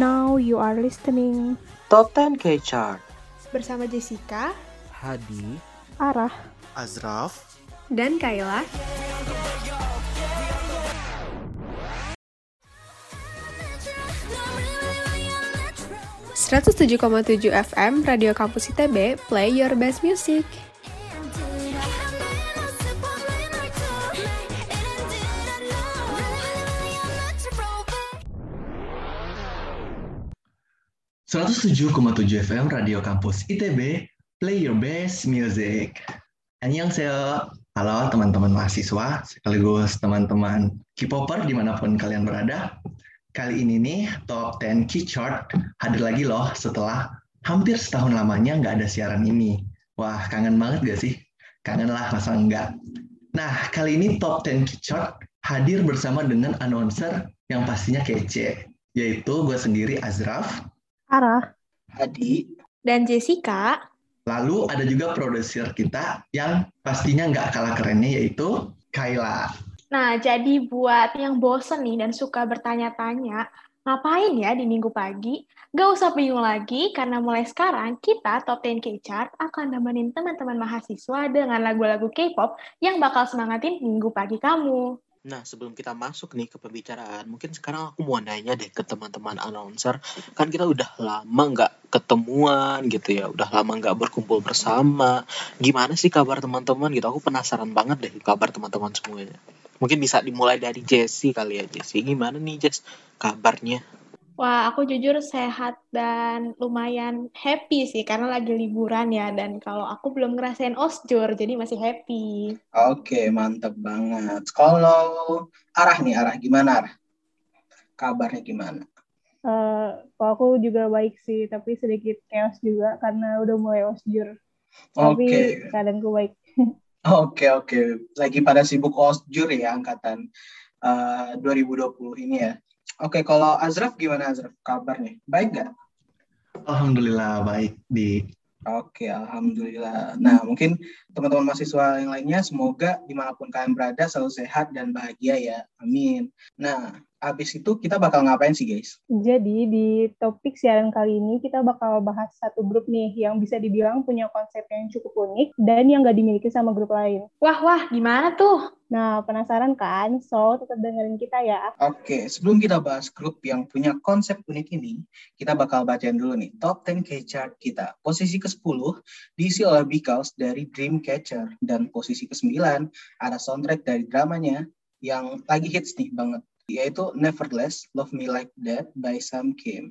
Now you are listening Top 10 K Chart bersama Jessica, Hadi, Arah, Azraf, dan Kayla. ...107,7 FM Radio Kampus ITB, play your best music. Tujuh FM Radio Kampus ITB, play your best music. saya, halo teman-teman mahasiswa, sekaligus teman-teman K-popper di mana pun kalian berada. Kali ini nih, Top 10 Key Chart hadir lagi loh setelah hampir setahun lamanya nggak ada siaran ini. Wah, kangen banget gak sih? Kangen lah, masa enggak? Nah, kali ini Top 10 Key Chart hadir bersama dengan announcer yang pastinya kece, yaitu gue sendiri Azraf, Arah, Hadi, dan Jessica. Lalu ada juga produser kita yang pastinya nggak kalah kerennya yaitu Kayla. Nah, jadi buat yang bosen nih dan suka bertanya-tanya, ngapain ya di minggu pagi? Gak usah bingung lagi, karena mulai sekarang kita Top 10 K-Chart akan nemenin teman-teman mahasiswa dengan lagu-lagu K-pop yang bakal semangatin minggu pagi kamu. Nah, sebelum kita masuk nih ke pembicaraan, mungkin sekarang aku mau nanya deh ke teman-teman announcer. Kan kita udah lama nggak ketemuan gitu ya, udah lama nggak berkumpul bersama. Gimana sih kabar teman-teman gitu? Aku penasaran banget deh kabar teman-teman semuanya. Mungkin bisa dimulai dari Jesse kali ya, Jesse. Gimana nih, Jess, kabarnya? Wah, aku jujur sehat dan lumayan happy sih karena lagi liburan ya dan kalau aku belum ngerasain osjur jadi masih happy. Oke, mantap banget. Kalau arah nih arah gimana arah? Kabarnya gimana? Uh, kalau aku juga baik sih, tapi sedikit chaos juga karena udah mulai osjur. Oke. Tapi keadaanku baik. Oke oke, lagi pada sibuk osjur ya angkatan uh, 2020 ini ya. Oke, kalau Azraf gimana Azraf kabarnya? Baik nggak? Alhamdulillah baik di. Oke, alhamdulillah. Nah, mungkin teman-teman mahasiswa yang lainnya semoga di mana pun kalian berada selalu sehat dan bahagia ya. Amin. Nah, Abis itu kita bakal ngapain sih guys? Jadi di topik siaran kali ini kita bakal bahas satu grup nih yang bisa dibilang punya konsep yang cukup unik dan yang gak dimiliki sama grup lain. Wah, wah, gimana tuh? Nah, penasaran kan? So, tetap dengerin kita ya. Oke, sebelum kita bahas grup yang punya konsep unik ini, kita bakal bacain dulu nih top 10 K-chart kita. Posisi ke-10 diisi oleh Because dari Dreamcatcher. Dan posisi ke-9 ada soundtrack dari dramanya yang lagi hits nih banget yaitu Nevertheless Love Me Like That by Sam Kim.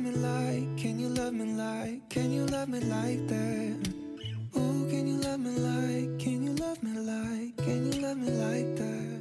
Love me like, can you love me like, can you love me like that? Ooh, can you love me like, can you love me like, can you love me like that?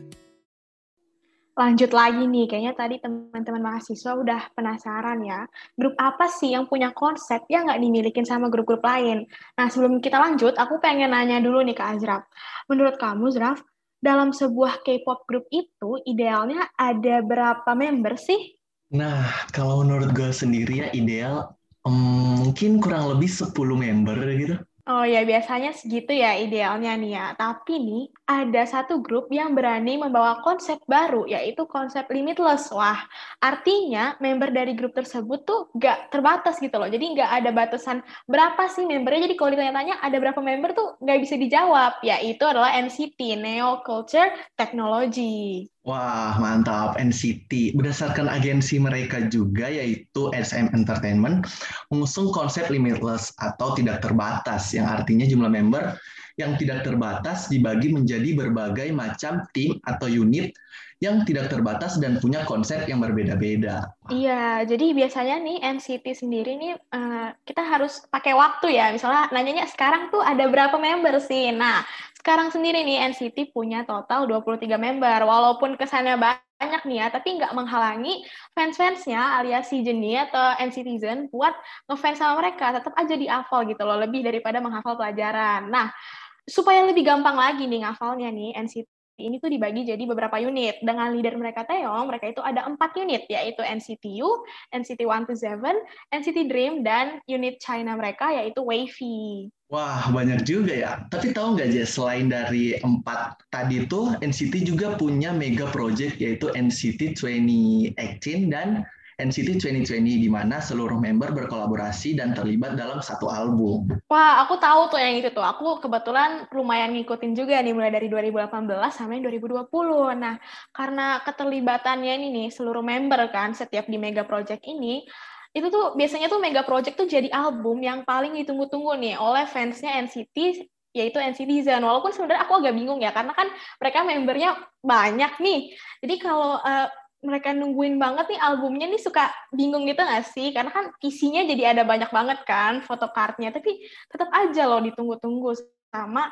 lanjut lagi nih, kayaknya tadi teman-teman mahasiswa udah penasaran ya, grup apa sih yang punya konsep yang nggak dimilikin sama grup-grup lain? Nah, sebelum kita lanjut, aku pengen nanya dulu nih ke Azraf. Menurut kamu, Azraf, dalam sebuah K-pop grup itu idealnya ada berapa member sih? Nah, kalau menurut gue sendiri ya ideal um, mungkin kurang lebih 10 member gitu. Oh ya, biasanya segitu ya idealnya nih ya. Tapi nih, ada satu grup yang berani membawa konsep baru, yaitu konsep limitless. Wah, artinya member dari grup tersebut tuh gak terbatas gitu loh. Jadi gak ada batasan berapa sih membernya. Jadi kalau ditanya-tanya ada berapa member tuh gak bisa dijawab. Yaitu adalah NCT, Neo Culture Technology. Wah, mantap. NCT. Berdasarkan agensi mereka juga, yaitu SM Entertainment, mengusung konsep limitless atau tidak terbatas, yang artinya jumlah member yang tidak terbatas dibagi menjadi berbagai macam tim atau unit yang tidak terbatas dan punya konsep yang berbeda-beda. Iya, jadi biasanya nih NCT sendiri nih uh, kita harus pakai waktu ya. Misalnya nanyanya sekarang tuh ada berapa member sih? Nah, sekarang sendiri nih NCT punya total 23 member. Walaupun kesannya banyak nih ya, tapi nggak menghalangi fans-fansnya alias si Jenny atau NCTzen buat ngefans sama mereka. Tetap aja dihafal gitu loh, lebih daripada menghafal pelajaran. Nah, supaya lebih gampang lagi nih ngafalnya nih NCT ini tuh dibagi jadi beberapa unit. Dengan leader mereka Taeyong, mereka itu ada empat unit, yaitu NCT U, NCT 127, NCT Dream, dan unit China mereka yaitu Wavy. Wah, banyak juga ya. Tapi tahu nggak, Jess, selain dari empat tadi tuh, NCT juga punya mega project yaitu NCT 2018 dan NCT 2020 di mana seluruh member berkolaborasi dan terlibat dalam satu album. Wah, aku tahu tuh yang itu tuh. Aku kebetulan lumayan ngikutin juga nih mulai dari 2018 sampai 2020. Nah, karena keterlibatannya ini nih seluruh member kan setiap di Mega Project ini, itu tuh biasanya tuh Mega Project tuh jadi album yang paling ditunggu-tunggu nih oleh fansnya NCT yaitu NCTzen. Walaupun sebenarnya aku agak bingung ya, karena kan mereka membernya banyak nih. Jadi kalau uh, mereka nungguin banget nih albumnya nih suka bingung gitu gak sih? Karena kan isinya jadi ada banyak banget kan photocardnya, tapi tetap aja loh ditunggu-tunggu sama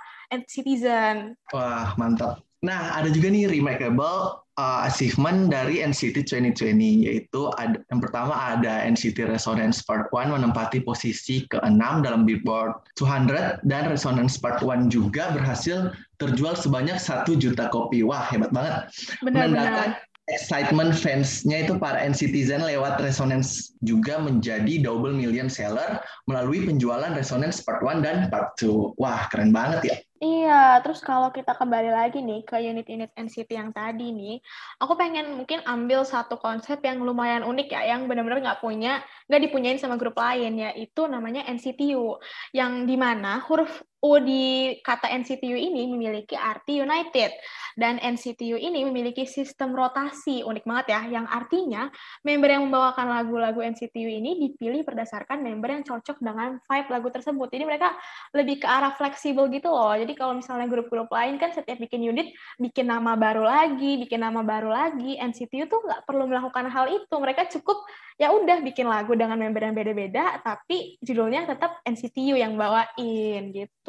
Citizen. Wah, mantap. Nah, ada juga nih remarkable uh, achievement dari NCT 2020, yaitu ada, yang pertama ada NCT Resonance Part 1 menempati posisi ke-6 dalam Billboard 200, dan Resonance Part 1 juga berhasil terjual sebanyak satu juta kopi. Wah, hebat banget. Benar-benar excitement fansnya itu para NCTzen lewat Resonance juga menjadi double million seller melalui penjualan Resonance Part 1 dan Part 2. Wah, keren banget ya. Iya, terus kalau kita kembali lagi nih ke unit-unit NCT yang tadi nih, aku pengen mungkin ambil satu konsep yang lumayan unik ya, yang benar-benar nggak punya, nggak dipunyain sama grup lain, yaitu namanya NCTU, yang di mana huruf U di kata NCTU ini memiliki arti United dan NCTU ini memiliki sistem rotasi unik banget ya yang artinya member yang membawakan lagu-lagu NCTU ini dipilih berdasarkan member yang cocok dengan vibe lagu tersebut. Jadi mereka lebih ke arah fleksibel gitu loh. Jadi kalau misalnya grup-grup lain kan setiap bikin unit bikin nama baru lagi, bikin nama baru lagi. NCTU tuh nggak perlu melakukan hal itu. Mereka cukup ya udah bikin lagu dengan member yang beda-beda tapi judulnya tetap NCTU yang bawain gitu.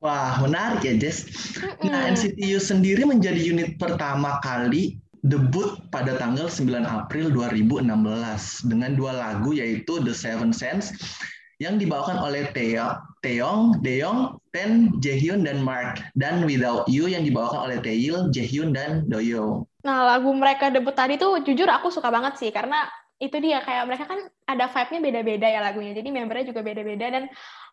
Wah, menarik ya, Jess. Nah, NCTU sendiri menjadi unit pertama kali debut pada tanggal 9 April 2016 dengan dua lagu yaitu The Seven Sense yang dibawakan oleh Teo, Taeyong, Deyoung, Ten, Jaehyun, dan Mark. Dan Without You yang dibawakan oleh Taeil, Jaehyun, dan Doyoung. Nah, lagu mereka debut tadi tuh jujur aku suka banget sih, karena itu dia kayak mereka kan ada vibe-nya beda-beda ya lagunya. Jadi membernya juga beda-beda dan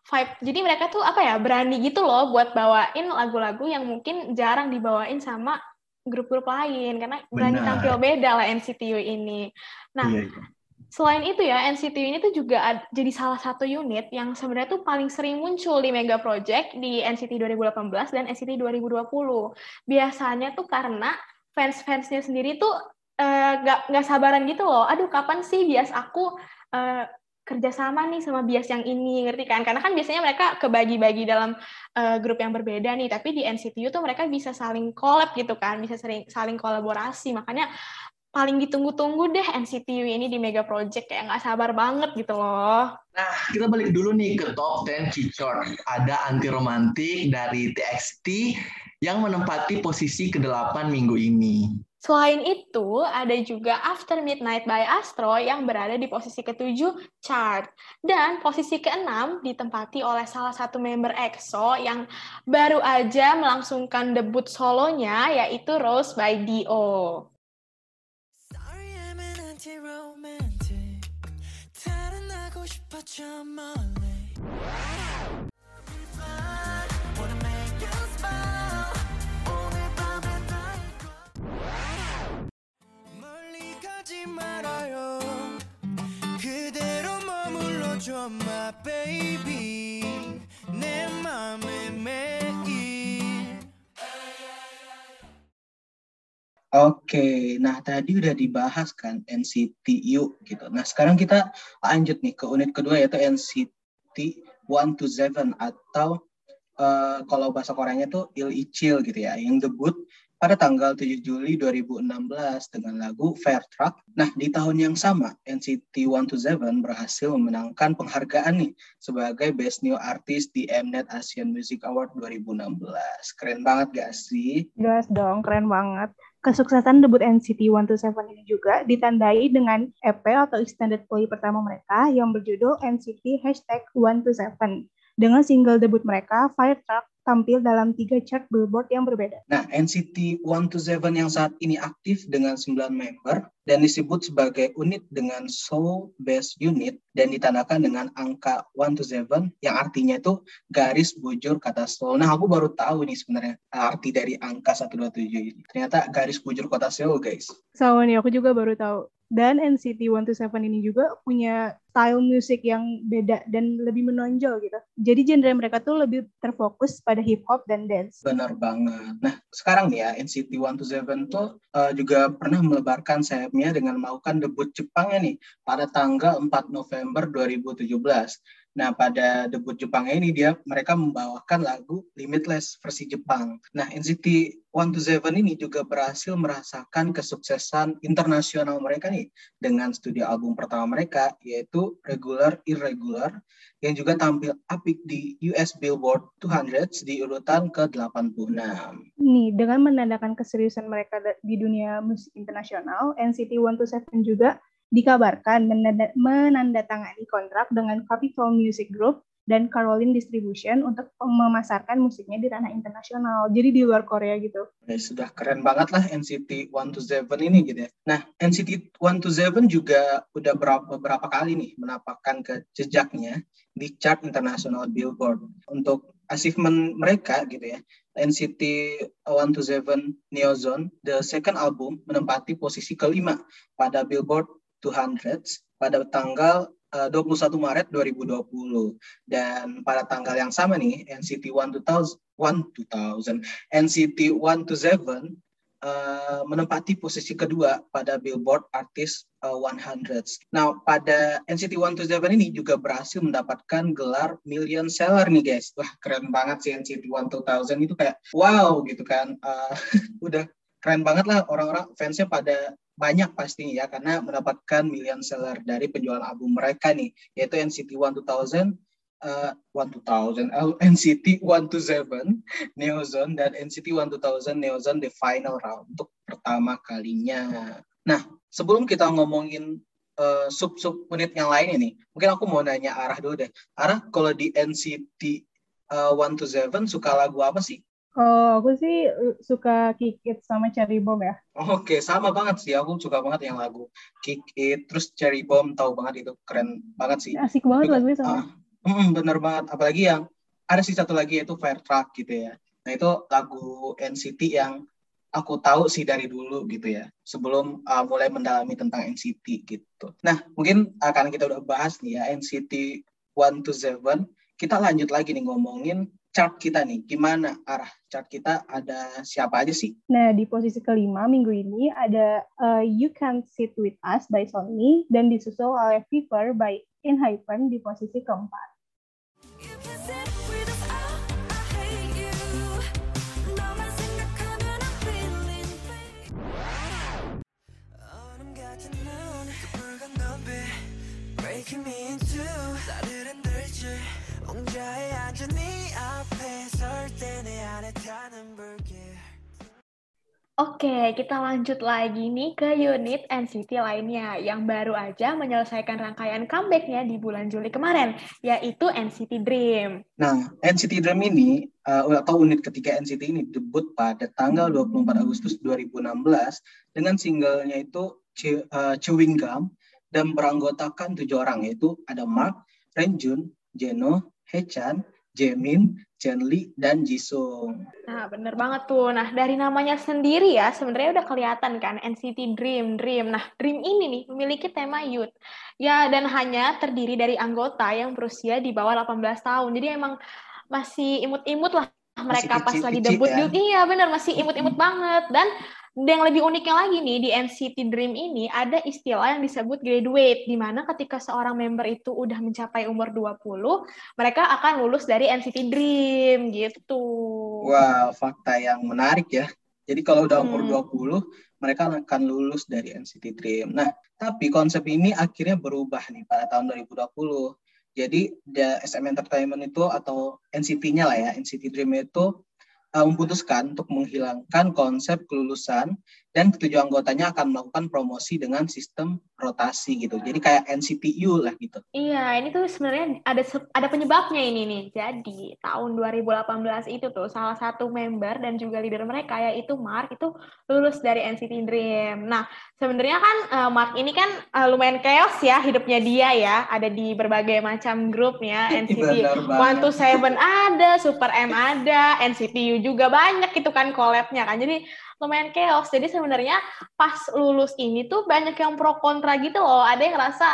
vibe. Jadi mereka tuh apa ya berani gitu loh buat bawain lagu-lagu yang mungkin jarang dibawain sama grup-grup lain karena berani Benar. tampil beda lah NCTU ini. Nah, Iya, iya. selain itu ya NCTU ini tuh juga ad- jadi salah satu unit yang sebenarnya tuh paling sering muncul di Mega Project di NCT 2018 dan NCT 2020. Biasanya tuh karena fans-fansnya sendiri tuh eh, nggak nggak sabaran gitu loh. Aduh, kapan sih bias aku eh, kerjasama nih sama bias yang ini, ngerti kan? Karena kan biasanya mereka kebagi-bagi dalam eh, grup yang berbeda nih, tapi di NCTU tuh mereka bisa saling collab gitu kan, bisa sering saling kolaborasi. Makanya paling ditunggu-tunggu deh NCTU ini di Mega Project kayak nggak sabar banget gitu loh. Nah, kita balik dulu nih ke top 10 Keychart. Ada anti romantik dari TXT yang menempati posisi ke-8 minggu ini. Selain itu, ada juga After Midnight by Astro yang berada di posisi ketujuh chart. Dan posisi keenam ditempati oleh salah satu member EXO yang baru aja melangsungkan debut solonya, yaitu Rose by Dio. Sorry 머물러줘 my baby 내 맘에 매일 Oke, nah tadi udah dibahas kan NCTU gitu. Nah sekarang kita lanjut nih ke unit kedua yaitu NCT 127 atau eh, kalau bahasa Koreanya tuh Il Ichil gitu ya, yang debut pada tanggal 7 Juli 2016 dengan lagu Fair Truck. Nah di tahun yang sama NCT 127 berhasil memenangkan penghargaan nih sebagai Best New Artist di Mnet Asian Music Award 2016. Keren banget gak sih? Jelas dong, keren banget. Kesuksesan debut NCT 127 ini juga ditandai dengan EP atau extended play pertama mereka yang berjudul NCT Hashtag 127. Dengan single debut mereka, Fire Truck tampil dalam tiga chart Billboard yang berbeda. Nah, NCT 127 yang saat ini aktif dengan 9 member dan disebut sebagai unit dengan Soul Base Unit dan ditandakan dengan angka 127 yang artinya itu garis bujur kata Seoul. Nah, aku baru tahu nih sebenarnya arti dari angka 127 ini. Ternyata garis bujur kota Seoul, guys. Sama nih, aku juga baru tahu. Dan NCT 127 ini juga punya style musik yang beda dan lebih menonjol gitu. Jadi genre mereka tuh lebih terfokus pada hip hop dan dance. Benar banget. Nah, sekarang nih ya NCT 127 tuh uh, juga pernah melebarkan sayapnya dengan melakukan debut Jepangnya nih pada tanggal 4 November 2017. Nah, pada debut Jepangnya ini dia mereka membawakan lagu Limitless versi Jepang. Nah, NCT 127 ini juga berhasil merasakan kesuksesan internasional mereka nih dengan studio album pertama mereka yaitu Regular Irregular yang juga tampil apik di US Billboard 200 di urutan ke-86. Nih, dengan menandakan keseriusan mereka di dunia musik internasional, NCT 127 juga dikabarkan menanda, menandatangani kontrak dengan Capitol Music Group dan Caroline Distribution untuk memasarkan musiknya di tanah internasional. Jadi di luar Korea gitu. Ya, sudah keren banget lah NCT 127 ini gitu ya. Nah, NCT 127 juga udah berapa, beberapa kali nih menapakkan ke jejaknya di chart internasional Billboard. Untuk achievement mereka gitu ya. NCT 127 Neozone, the second album, menempati posisi kelima pada Billboard 200 pada tanggal uh, 21 Maret 2020 dan pada tanggal yang sama nih NCT 12000 1000 NCT 127 uh, menempati posisi kedua pada Billboard Artist uh, 100. Nah, pada NCT 127 ini juga berhasil mendapatkan gelar million seller nih guys. Wah, keren banget sih NCT 1000 itu kayak wow gitu kan. Uh, udah keren banget lah orang-orang fansnya pada banyak pastinya ya karena mendapatkan million seller dari penjualan album mereka nih yaitu NCT 1000 uh, 1000 uh, NCT 127 Neozone dan NCT 1000 Neozone the final round untuk pertama kalinya. Nah, sebelum kita ngomongin uh, sub-sub unit yang lain ini, mungkin aku mau nanya Arah dulu deh. Arah, kalau di NCT uh, 127 suka lagu apa sih? Oh, aku sih uh, suka Kick It sama Cherry Bomb ya. Oke, sama banget sih. Aku suka banget yang lagu Kick It, terus Cherry Bomb, tahu banget itu keren banget sih. Asik banget Juga- lagunya sama. Ah, mm, bener banget. Apalagi yang ada sih satu lagi yaitu Fire Truck gitu ya. Nah itu lagu NCT yang aku tahu sih dari dulu gitu ya. Sebelum uh, mulai mendalami tentang NCT gitu. Nah mungkin uh, karena kita udah bahas nih ya NCT 127, kita lanjut lagi nih ngomongin chart kita nih. Gimana arah chart kita ada siapa aja sih? Nah, di posisi kelima minggu ini ada uh, You Can Sit With Us by Sony dan disusul oleh Fever by Inhypen di posisi keempat. You can sit with us, I, I hate you. 너만 생각하면 I'm feeling pain. 얼음 같은 눈, 붉은 눈빛, breaking me in two. 나를 흔들지, 옹자에 앉은 네 Oke, kita lanjut lagi nih ke unit NCT lainnya yang baru aja menyelesaikan rangkaian comeback-nya di bulan Juli kemarin, yaitu NCT Dream. Nah, NCT Dream ini uh, atau unit ketiga NCT ini debut pada tanggal 24 Agustus 2016 dengan singlenya itu uh, Chewing Gum dan beranggotakan tujuh orang yaitu ada Mark, Renjun, Jeno, Hechan, Jaemin, Jenli, dan Jisung. Nah, bener banget tuh. Nah, dari namanya sendiri ya, sebenarnya udah kelihatan kan NCT Dream, Dream. Nah, Dream ini nih memiliki tema youth. Ya, dan hanya terdiri dari anggota yang berusia di bawah 18 tahun. Jadi emang masih imut-imut lah mereka pas kecil-kecil lagi debut. ya. Iya, bener masih imut-imut banget. Dan yang lebih uniknya lagi nih di NCT Dream ini ada istilah yang disebut graduate di mana ketika seorang member itu udah mencapai umur 20, mereka akan lulus dari NCT Dream gitu. Wah, fakta yang menarik ya. Jadi kalau udah umur Hmm. 20, mereka akan lulus dari NCT Dream. Nah, tapi konsep ini akhirnya berubah nih pada tahun 2020. Jadi the SM Entertainment itu atau NCT-nya lah ya, NCT Dream itu uh, memutuskan untuk menghilangkan konsep kelulusan dan ketujuh anggotanya akan melakukan promosi dengan sistem rotasi gitu. Jadi kayak NCTU lah gitu. Iya, ini tuh sebenarnya ada ada penyebabnya ini nih. Jadi tahun 2018 itu tuh salah satu member dan juga leader mereka yaitu Mark itu lulus dari NCT Dream. Nah, sebenarnya kan eh, Mark ini kan eh, lumayan chaos ya hidupnya dia ya. Ada di berbagai macam grupnya NCT Benar banget. One to Seven ada, Super M ada, NCTU juga banyak gitu kan collab-nya kan. Jadi lumayan chaos. Jadi sebenarnya pas lulus ini tuh banyak yang pro kontra gitu loh. Ada yang ngerasa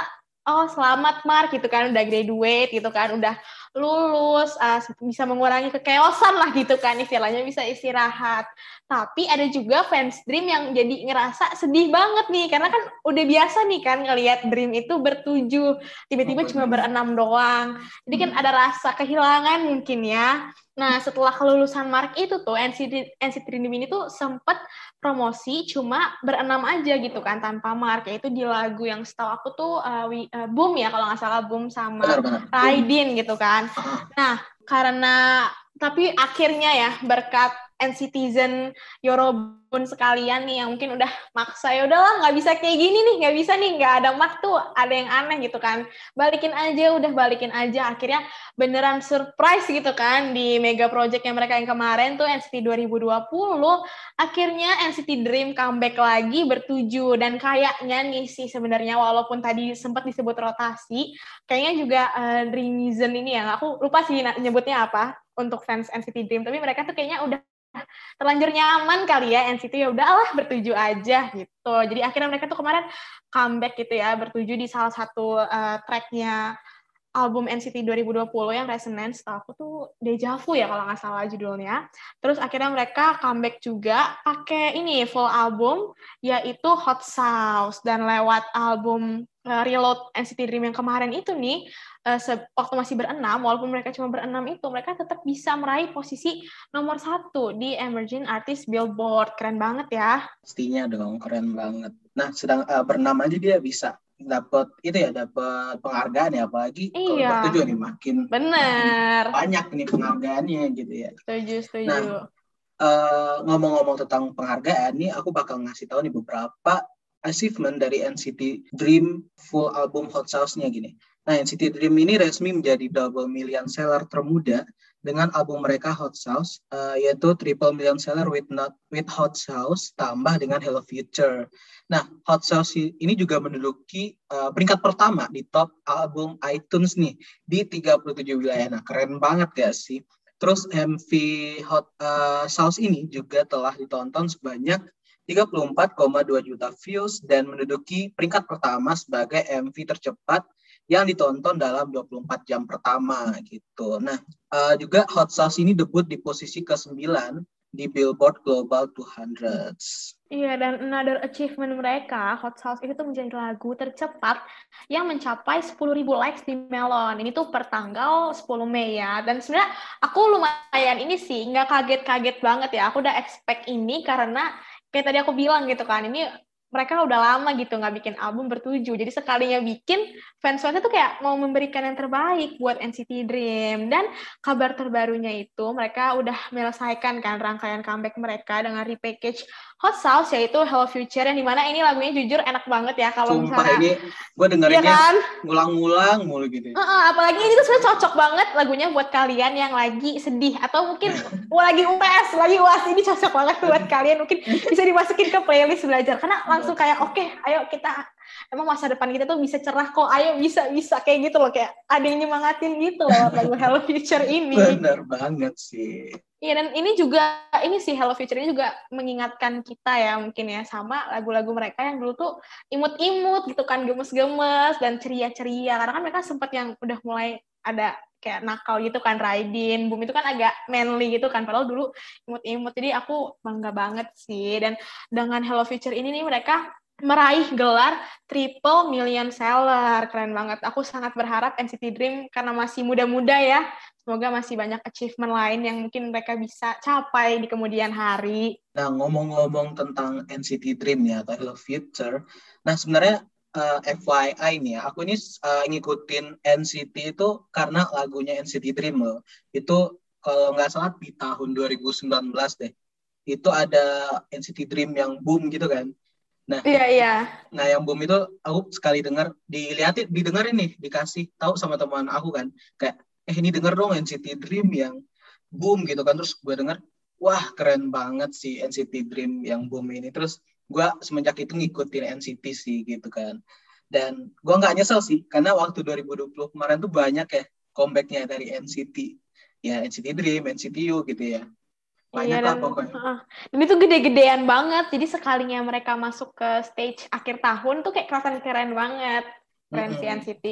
oh selamat Mark gitu kan udah graduate gitu kan udah lulus uh, bisa mengurangi kekeosan lah gitu kan istilahnya bisa istirahat. Tapi ada juga fans Dream yang jadi ngerasa sedih banget nih karena kan udah biasa nih kan ngelihat Dream itu bertujuh tiba-tiba cuma berenam doang. Jadi kan ada rasa kehilangan mungkin ya. Nah, setelah kelulusan Mark itu tuh NCT NCT Dream ini tuh sempet promosi cuma berenam aja gitu kan tanpa Mark yaitu di lagu yang setahu aku tuh uh, wi- uh, Boom ya kalau nggak salah Boom sama. Raidin gitu kan. Ah. Nah, karena tapi akhirnya ya berkat NCTzen Yorobun sekalian nih yang mungkin udah maksa ya udahlah nggak bisa kayak gini nih nggak bisa nih nggak ada Mark tuh ada yang aneh gitu kan. Balikin aja udah balikin aja. Akhirnya beneran surprise gitu kan di mega project yang mereka yang kemarin tuh NCT 2020 akhirnya NCT Dream comeback lagi bertujuh dan kayaknya nih sih sebenarnya walaupun tadi sempat disebut rotasi kayaknya juga uh, Dreamizen ini ya aku lupa sih nyebutnya apa untuk fans NCT Dream. Tapi mereka tuh kayaknya udah terlanjur nyaman kali ya NCT ya udahlah bertujuh aja gitu. Jadi akhirnya mereka tuh kemarin comeback gitu ya bertujuh di salah satu uh, tracknya album NCT 2020 yang Resonance, setahu aku tuh Deja Vu ya kalau nggak salah judulnya. Terus akhirnya mereka comeback juga pakai ini full album yaitu Hot Sauce. Dan lewat album uh, Reload NCT Dream yang kemarin itu nih uh, waktu masih berenam walaupun mereka cuma berenam itu mereka tetap bisa meraih posisi nomor satu di Emerging Artist Billboard keren banget ya Pastinya dong, keren banget. Nah, sedang eh, bernama aja dia bisa dapat itu ya dapat penghargaan ya apalagi kalau Iya. bertujuh nih makin bener banyak nih penghargaannya gitu ya. setuju setuju Nah, Eh, ngomong-ngomong tentang penghargaan nih aku bakal ngasih tahu nih beberapa achievement dari NCT Dream full album Hot Sauce-nya gini. Nah, NCT Dream ini resmi menjadi double million seller termuda dengan album mereka Hot Sauce, eh, yaitu triple million seller with not with Hot Sauce tambah dengan Hello Future. Nah, Hot Sauce ini juga menduduki eh, peringkat pertama di top album iTunes nih di 37 wilayah. Nah, keren banget gak sih? Terus MV Hot eh, Sauce ini juga telah ditonton sebanyak 34,2 juta views dan menduduki peringkat pertama sebagai MV tercepat yang ditonton dalam 24 jam pertama gitu. Nah, eh, juga Hot Sauce ini debut di posisi ke-9 di Billboard Global 200. Iya, dan another achievement mereka, Hot Sauce itu menjadi lagu tercepat yang mencapai 10.000 likes di Melon. Ini tuh per tanggal 10 Mei ya. Dan sebenarnya aku lumayan ini sih, nggak kaget-kaget banget ya. Aku udah expect ini karena kayak tadi aku bilang gitu kan, ini mereka udah lama gitu nggak bikin album bertujuh. Jadi sekalinya bikin, fans-fansnya tuh kayak mau memberikan yang terbaik buat NCT Dream. Dan kabar terbarunya itu mereka udah menyelesaikan kan rangkaian comeback mereka dengan repackage Hot Sauce yaitu Hello Future yang di mana ini lagunya jujur enak banget ya kalau misalnya ini gue Iya dengerinnya kan? ngulang-ngulang mulu gitu. Heeh, apalagi ini tuh sebenarnya cocok banget lagunya buat kalian yang lagi sedih atau mungkin lagi UTS, lagi UAS ini cocok banget buat kalian mungkin bisa dimasukin ke playlist belajar karena langsung kayak oke, ayo kita emang masa depan kita tuh bisa cerah kok, ayo bisa bisa kayak gitu loh kayak ada yang nyemangatin gitu loh lagu Hello Future ini. Bener banget sih. Iya dan ini juga ini sih Hello Future ini juga mengingatkan kita ya mungkin ya sama lagu-lagu mereka yang dulu tuh imut-imut gitu kan gemes-gemes dan ceria-ceria. Karena kan mereka sempat yang udah mulai ada kayak nakal gitu kan Raidin, Boom itu kan agak manly gitu kan padahal dulu imut-imut. Jadi aku bangga banget sih. Dan dengan Hello Future ini nih mereka meraih gelar triple million seller keren banget aku sangat berharap NCT Dream karena masih muda-muda ya Semoga masih banyak achievement lain yang mungkin mereka bisa capai di kemudian hari. Nah, ngomong-ngomong tentang NCT Dream ya atau Hello Future. Nah, sebenarnya eh, FYI nih ya, aku ini eh, ngikutin NCT itu karena lagunya NCT Dream loh. Itu kalau nggak salah di tahun 2019 deh. itu ada NCT Dream yang boom gitu kan. Nah, Iya, iya. nah yang boom itu aku sekali dengar, dilihatin, didengarin nih, dikasih tahu sama teman aku kan, kayak eh ini denger dong NCT Dream yang boom gitu kan, terus gue denger, wah keren banget sih NCT Dream yang boom ini, terus gue semenjak itu ngikutin NCT sih gitu kan, dan gue nggak nyesel sih, karena waktu 2020 kemarin tuh banyak ya comebacknya dari NCT, ya NCT Dream, NCT U gitu ya, banyak Iya, lah pokoknya. Dan itu gede-gedean banget. Jadi sekalinya mereka masuk ke stage akhir tahun tuh kayak kelihatan keren banget. Keren si Mm-mm. NCT.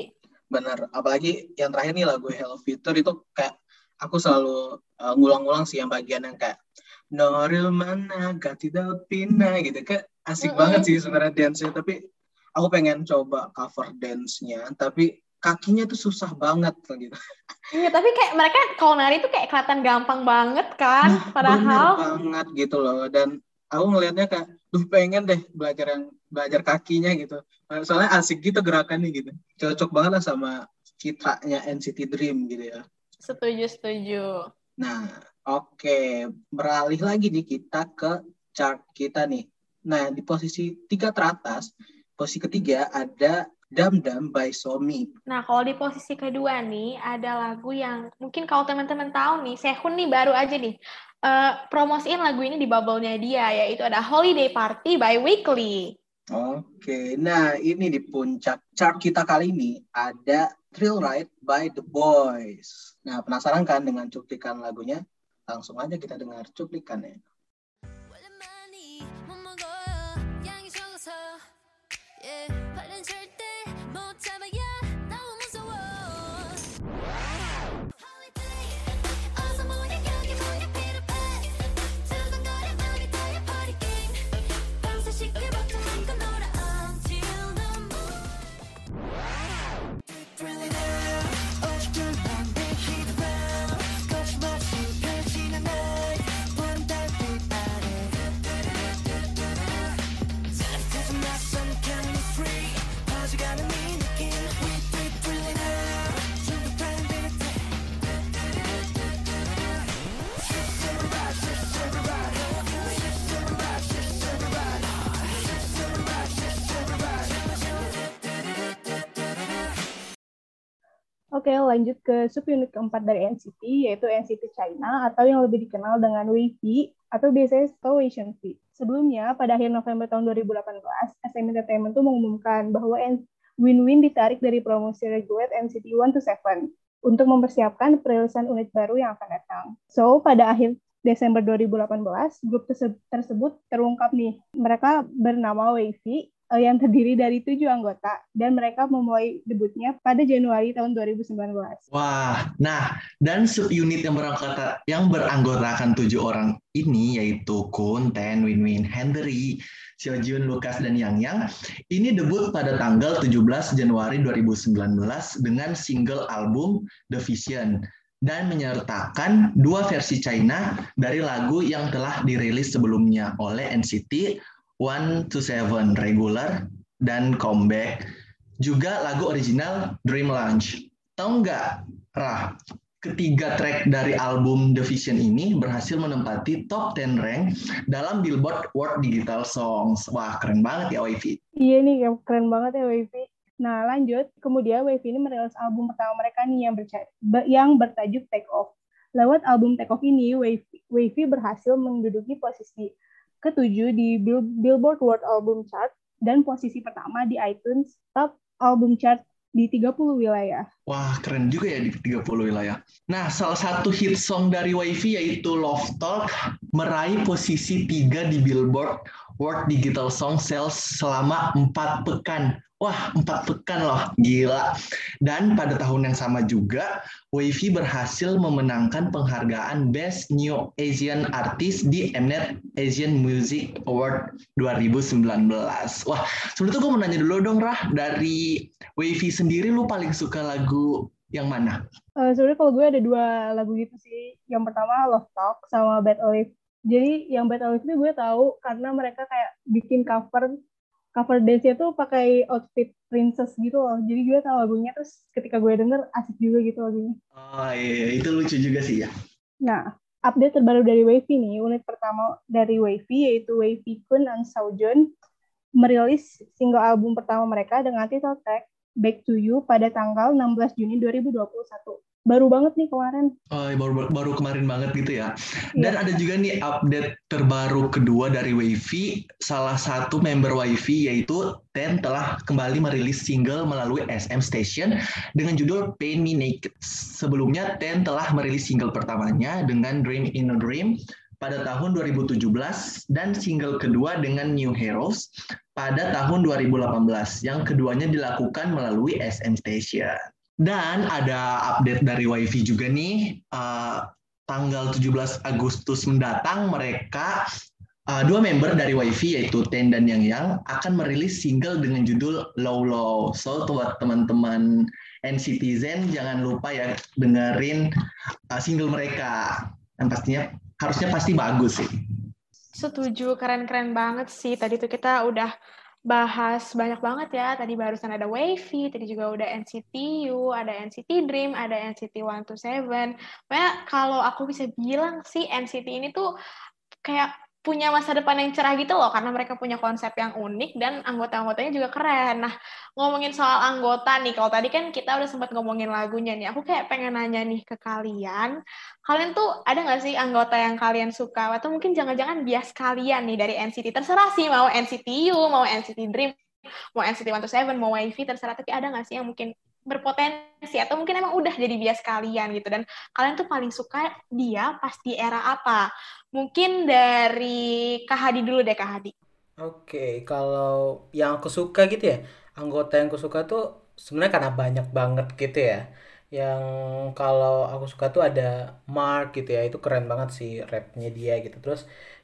Bener, apalagi yang terakhir nih lagu Hello Future itu kayak aku selalu uh, ngulang-ngulang sih yang bagian yang kayak Noril mana gati daud pina gitu kayak asik Mm-mm. banget sih sebenarnya dance-nya tapi aku pengen coba cover dance-nya tapi kakinya tuh susah banget gitu. Iya, tapi kayak mereka kalau nari tuh kayak kelihatan gampang banget kan. Nah, Padahal banget gitu loh dan aku ngelihatnya kayak duh pengen deh belajar yang belajar kakinya gitu. Soalnya asik gitu gerakannya gitu. Cocok banget lah sama citranya NCT Dream gitu ya. setuju, setuju. Nah, oke, beralih lagi nih kita ke chart kita nih. Nah, di posisi tiga teratas, posisi ketiga ada Dam Dam by Somi. Nah, kalau di posisi kedua nih, ada lagu yang mungkin kalau teman-teman tahu nih, Sehun nih baru aja nih, eh, promosiin lagu ini di bubble-nya dia, yaitu ada Holiday Party by Weekly. Oke, nah ini di puncak chart kita kali ini ada Thrill Ride by The Boys. Nah, penasaran kan dengan cuplikan lagunya? Langsung aja kita dengar cuplikannya. Yeah 발은 절대 못 잡아요 Oke, lanjut ke subunit keempat dari NCT, yaitu NCT China, atau yang lebih dikenal dengan WayV, atau biasanya Situation V. Sebelumnya, pada akhir November tahun 2018, SM Entertainment tuh mengumumkan bahwa Win-Win ditarik dari promosi reguler NCT 1 to 7 untuk mempersiapkan perilisan unit baru yang akan datang. So, pada akhir Desember 2018, grup terse- tersebut terungkap nih. Mereka bernama WayV, eh, yang terdiri dari tujuh anggota dan mereka memulai debutnya pada Januari tahun 2019. Wah, nah dan subunit yang beranggotakan yang beranggotakan tujuh orang ini yaitu Kun, Ten, Win Win, Henry, Seojun, Lukas dan Yang Yang ini debut pada tanggal 17 Januari 2019 dengan single album The Vision dan menyertakan dua versi China dari lagu yang telah dirilis sebelumnya oleh NCT 127 regular dan comeback juga lagu original Dream Launch. Tahu nggak, Rah? Ketiga track dari album The Vision ini berhasil menempati top 10 rank dalam Billboard World Digital Songs. Wah, keren banget ya WayV. Iya nih, keren banget ya WayV. Nah, lanjut. Kemudian WayV ini merilis album pertama mereka nih yang, yang bertajuk Take Off. Lewat album Take Off ini, WayV berhasil menduduki posisi ketujuh di Bill- Billboard World Album Chart dan posisi pertama di iTunes Top Album Chart di 30 wilayah. Wah, keren juga ya di 30 wilayah. Nah, salah satu hit song dari WayV yaitu Love Talk meraih posisi 3 di Billboard World Digital Song Sales selama 4 pekan. Wah, 4 pekan loh, gila. Dan pada tahun yang sama juga, WayV berhasil memenangkan penghargaan Best New Asian Artist di Mnet Asian Music Award 2019. Wah, sebelum itu gue mau nanya dulu dong, Rah. Dari WayV sendiri, lu paling suka lagu yang mana? Eh, sebenarnya kalau gue ada dua lagu gitu sih. Yang pertama Love Talk sama Bad Olive. Jadi yang Bad Olive itu gue tahu karena mereka kayak bikin cover cover dance-nya tuh pakai outfit princess gitu loh. Jadi gue tahu lagunya terus ketika gue denger asik juga gitu lagunya. Oh iya, itu lucu juga sih ya. Nah, update terbaru dari Wavy nih, unit pertama dari Wavy yaitu Wavy Kun and Saujun merilis single album pertama mereka dengan title track Back to You pada tanggal 16 Juni 2021. Baru banget nih kemarin. Oh, baru baru kemarin banget gitu ya. Dan ada juga nih update terbaru kedua dari Wavy. Salah satu member Wavy yaitu Ten telah kembali merilis single melalui SM Station dengan judul Paint Me Naked. Sebelumnya Ten telah merilis single pertamanya dengan Dream in a Dream pada tahun 2017 dan single kedua dengan New Heroes pada tahun 2018. Yang keduanya dilakukan melalui SM Station. Dan ada update dari Wifi juga nih, uh, tanggal 17 Agustus mendatang mereka uh, dua member dari Wifi yaitu Ten dan Yang Yang akan merilis single dengan judul Low Low. So buat teman-teman NCTzen jangan lupa ya dengerin uh, single mereka. Dan pastinya harusnya pasti bagus sih. Setuju, keren-keren banget sih. Tadi tuh kita udah bahas banyak banget ya. Tadi barusan ada Wavy, tadi juga udah NCT U, ada NCT Dream, ada NCT 127. Pokoknya kalau aku bisa bilang sih NCT ini tuh kayak punya masa depan yang cerah gitu loh karena mereka punya konsep yang unik dan anggota-anggotanya juga keren. Nah, ngomongin soal anggota nih, kalau tadi kan kita udah sempat ngomongin lagunya nih, aku kayak pengen nanya nih ke kalian, kalian tuh ada nggak sih anggota yang kalian suka? Atau mungkin jangan-jangan bias kalian nih dari NCT terserah sih mau NCT U, mau NCT Dream, mau NCT 127, mau YV terserah. Tapi ada nggak sih yang mungkin berpotensi atau mungkin emang udah jadi bias kalian gitu? Dan kalian tuh paling suka dia pas di era apa? Mungkin dari Kak Hadi dulu deh Kak Hadi. Oke, kalau yang aku suka gitu ya, anggota yang aku suka tuh sebenarnya karena banyak banget gitu ya. Yang kalau aku suka tuh ada Mark gitu ya, itu keren banget sih rapnya dia gitu. Terus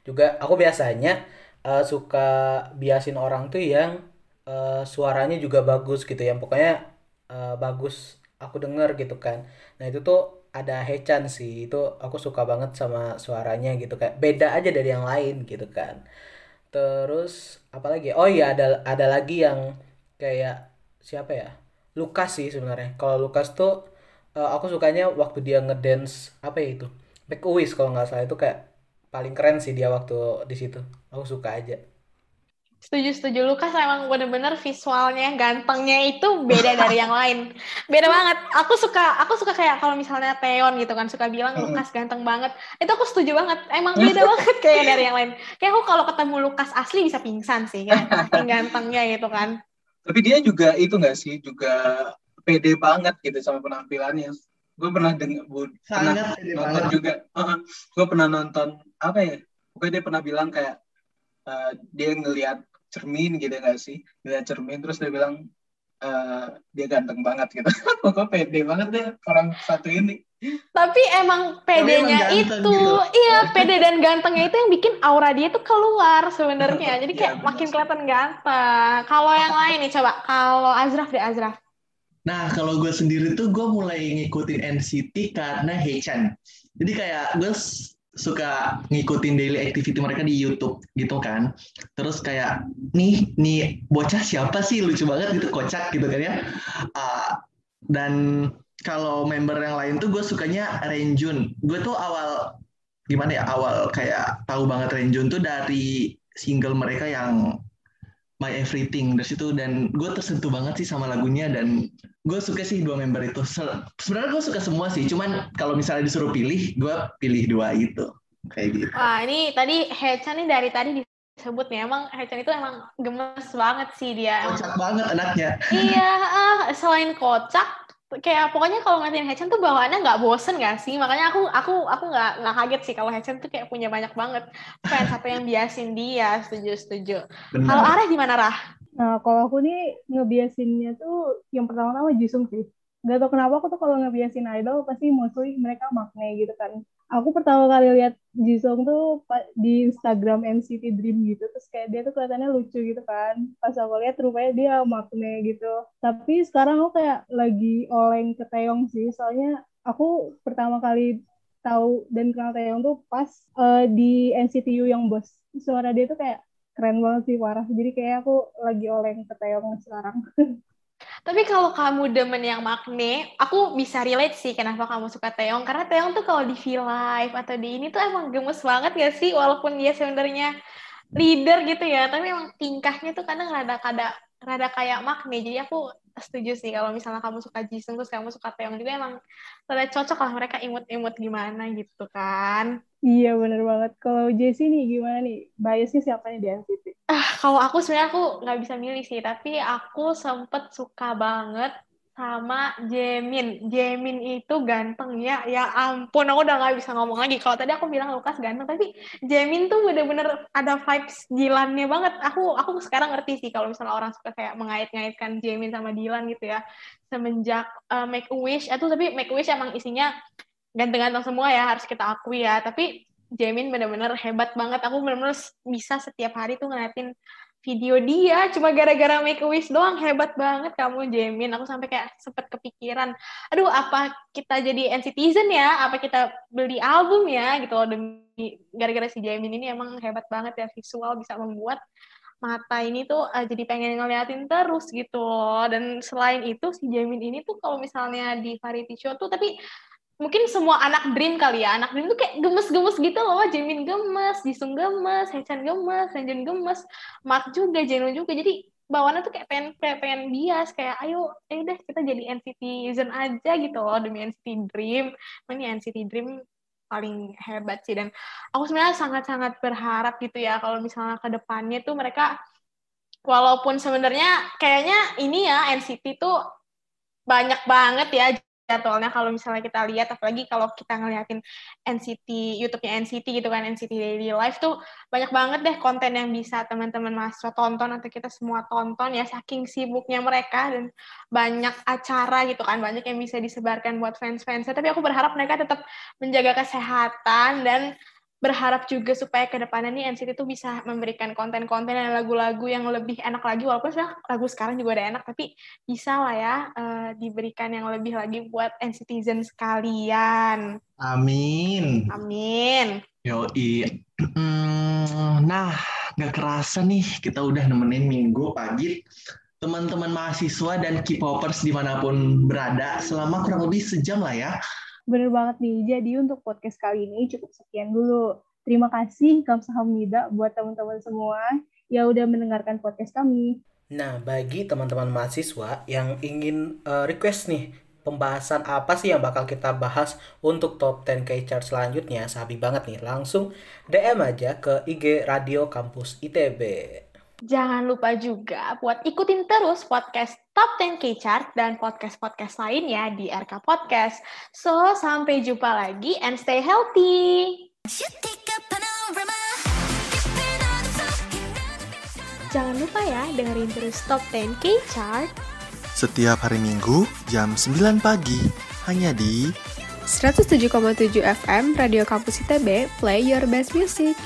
juga aku biasanya uh, suka biasin orang tuh yang uh, suaranya juga bagus gitu yang pokoknya uh, bagus aku denger gitu kan. Nah itu tuh ada Hechan sih, itu aku suka banget sama suaranya gitu kayak beda aja dari yang lain gitu kan. Terus apalagi? Oh iya ada ada lagi yang kayak siapa ya? Lukas sih sebenarnya. Kalau Lukas tuh uh, aku sukanya waktu dia ngedance apa ya itu? Make a Wish kalau nggak salah itu kayak paling keren sih dia waktu di situ. Aku suka aja. Setuju, setuju. Lukas emang bener-bener visualnya, gantengnya itu beda dari yang lain. Beda banget. Aku suka, aku suka kayak kalau misalnya Teon gitu kan, suka bilang Lukas ganteng banget. Itu aku setuju banget. Emang beda banget kayak dari yang lain. Kayak aku kalau ketemu Lukas asli bisa pingsan sih, kayak gantengnya gitu kan. Tapi dia juga itu nggak sih, juga pede banget gitu sama penampilannya. Gue pernah dengar, pernah nonton banget. juga. gue pernah nonton apa ya? Pokoknya dia pernah bilang kayak uh, dia ngelihat cermin gitu nggak sih? Ngelihat cermin terus dia bilang uh, dia ganteng banget gitu. Pokoknya pede banget deh orang satu ini. Tapi emang pedenya emang ganteng itu, gitu. iya pede dan gantengnya itu yang bikin aura dia tuh keluar sebenarnya. Jadi Iya, kayak benar makin kelihatan ganteng. Kalau yang lain nih coba, kalau Azraf deh Azraf. Nah, kalau gue sendiri tuh gue mulai ngikutin NCT karena Hechan. Jadi kayak gue suka ngikutin daily activity mereka di YouTube gitu kan. Terus kayak nih nih bocah siapa sih lucu banget gitu kocak gitu kan ya. Ah, dan kalau member yang lain tuh gue sukanya Renjun. Gue tuh awal gimana ya awal kayak tahu banget Renjun tuh dari single mereka yang My Everything. Dari situ dan gue tersentuh banget sih sama lagunya dan gue suka sih dua member itu. Se- sebenarnya gue suka semua sih cuman kalau misalnya disuruh pilih gue pilih dua itu. Kayak gitu. Wah, ini tadi Hechan nih dari tadi disebut nih, emang Hechan itu emang gemes banget sih dia. Emang kocak banget anaknya. Iya, ah, selain kocak, kayak pokoknya kalau ngeliatin Hechan tuh bawaannya nggak bosen nggak sih? Makanya aku aku aku nggak nggak kaget sih kalau Hechan tuh kayak punya banyak banget fans apa yang biasin dia. Setuju setuju. Kalau Areh gimana Rah? Nah, kalau aku nih ngebiasinnya tuh yang pertama-tama Jisung sih. Gak tau kenapa aku tuh kalau ngebiasin idol pasti mostly mereka makne gitu kan. Aku pertama kali lihat Jisung tuh di Instagram NCT Dream gitu. Terus kayak dia tuh kelihatannya lucu gitu kan. Pas aku lihat rupanya dia makne gitu. Tapi sekarang aku kayak lagi oleng ke Taeyong sih. Soalnya aku pertama kali tahu dan kenal Taeyong tuh pas eh, di NCT U yang bos. Suara dia tuh kayak keren banget sih parah jadi kayak aku lagi oleng ke Taeyong sekarang Tapi kalau kamu demen yang Magne, aku bisa relate sih kenapa kamu suka Taeyong. Karena Taeyong tuh kalau di V-Live atau di ini tuh emang gemes banget gak sih? Walaupun dia sebenarnya leader gitu ya, tapi emang tingkahnya tuh kadang rada kada rada kayak Magne. Jadi aku setuju sih kalau misalnya kamu suka Jisung terus kamu suka Taeyong juga emang rada cocok lah mereka imut-imut gimana gitu kan. Iya bener banget. Kalau Jessie nih gimana nih? Biasnya siapa nih di NCT? Ah, kalau aku sebenarnya aku nggak bisa milih sih, tapi aku sempet suka banget sama Jamin. Jamin itu ganteng ya, ya ampun aku udah nggak bisa ngomong lagi. Kalau tadi aku bilang Lukas ganteng, tapi Jamin tuh bener-bener ada vibes Dilannya banget. Aku aku sekarang ngerti sih kalau misalnya orang suka kayak mengait-ngaitkan Jamin sama Dilan gitu ya. Semenjak uh, Make a Wish, itu tapi Make a Wish emang isinya ganteng-ganteng semua ya harus kita akui ya tapi Jamin bener-bener hebat banget. Aku bener-bener bisa setiap hari tuh ngeliatin video dia. Cuma gara-gara make a wish doang hebat banget kamu Jamin. Aku sampai kayak sempet kepikiran aduh apa kita jadi NCTzen ya? Apa kita beli album ya? Gitu loh. Demi gara-gara si Jamin ini emang hebat banget ya visual bisa membuat mata ini tuh uh, jadi pengen ngeliatin terus gitu loh. Dan selain itu si Jamin ini tuh kalau misalnya di variety show tuh tapi mungkin semua anak Dream kali ya. Anak Dream tuh kayak gemes-gemes gitu loh. Jimin gemes, Jisung gemes, Haechan gemes, Sanjun gemes, Mark juga, Jeno juga. Jadi bawaannya tuh kayak pengen, pengen bias. Kayak ayo, eh deh kita jadi NCTzen aja gitu loh demi NCT Dream. Ini NCT Dream paling hebat sih. Dan aku sebenarnya sangat-sangat berharap gitu ya kalau misalnya ke depannya tuh mereka walaupun sebenarnya kayaknya ini ya NCT tuh banyak banget ya jadwalnya kalau misalnya kita lihat apalagi kalau kita ngeliatin NCT YouTube-nya NCT gitu kan NCT Daily Life tuh banyak banget deh konten yang bisa teman-teman mahasiswa tonton atau kita semua tonton ya saking sibuknya mereka dan banyak acara gitu kan banyak yang bisa disebarkan buat fans-fansnya. Tapi aku berharap mereka tetap menjaga kesehatan dan berharap juga supaya ke depannya nih NCT itu bisa memberikan konten-konten dan lagu-lagu yang lebih enak lagi walaupun sebenarnya lagu sekarang juga udah enak tapi bisa lah ya uh, diberikan yang lebih lagi buat NCTzen sekalian. Amin. Amin. Yoi. Nah, nggak kerasa nih kita udah nemenin minggu pagi teman-teman mahasiswa dan K-popers di mana pun berada selama kurang lebih sejam lah ya. Bener banget nih. Jadi untuk podcast kali ini cukup sekian dulu. Terima kasih Kamsahamnida buat teman-teman semua yang udah mendengarkan podcast kami. Nah, bagi teman-teman mahasiswa yang ingin uh, request nih pembahasan apa sih yang bakal kita bahas untuk top 10 K chart selanjutnya, sabi banget nih. Langsung DM aja ke IG Radio Kampus ITB. Jangan lupa juga buat ikutin terus podcast Top 10 K Chart dan podcast-podcast lainnya di RK Podcast. So, sampai jumpa lagi and stay healthy. Jangan lupa ya dengerin terus Top 10 K Chart setiap hari Minggu jam 9 pagi hanya di 107,7 FM Radio Kampus ITB Play Your Best Music.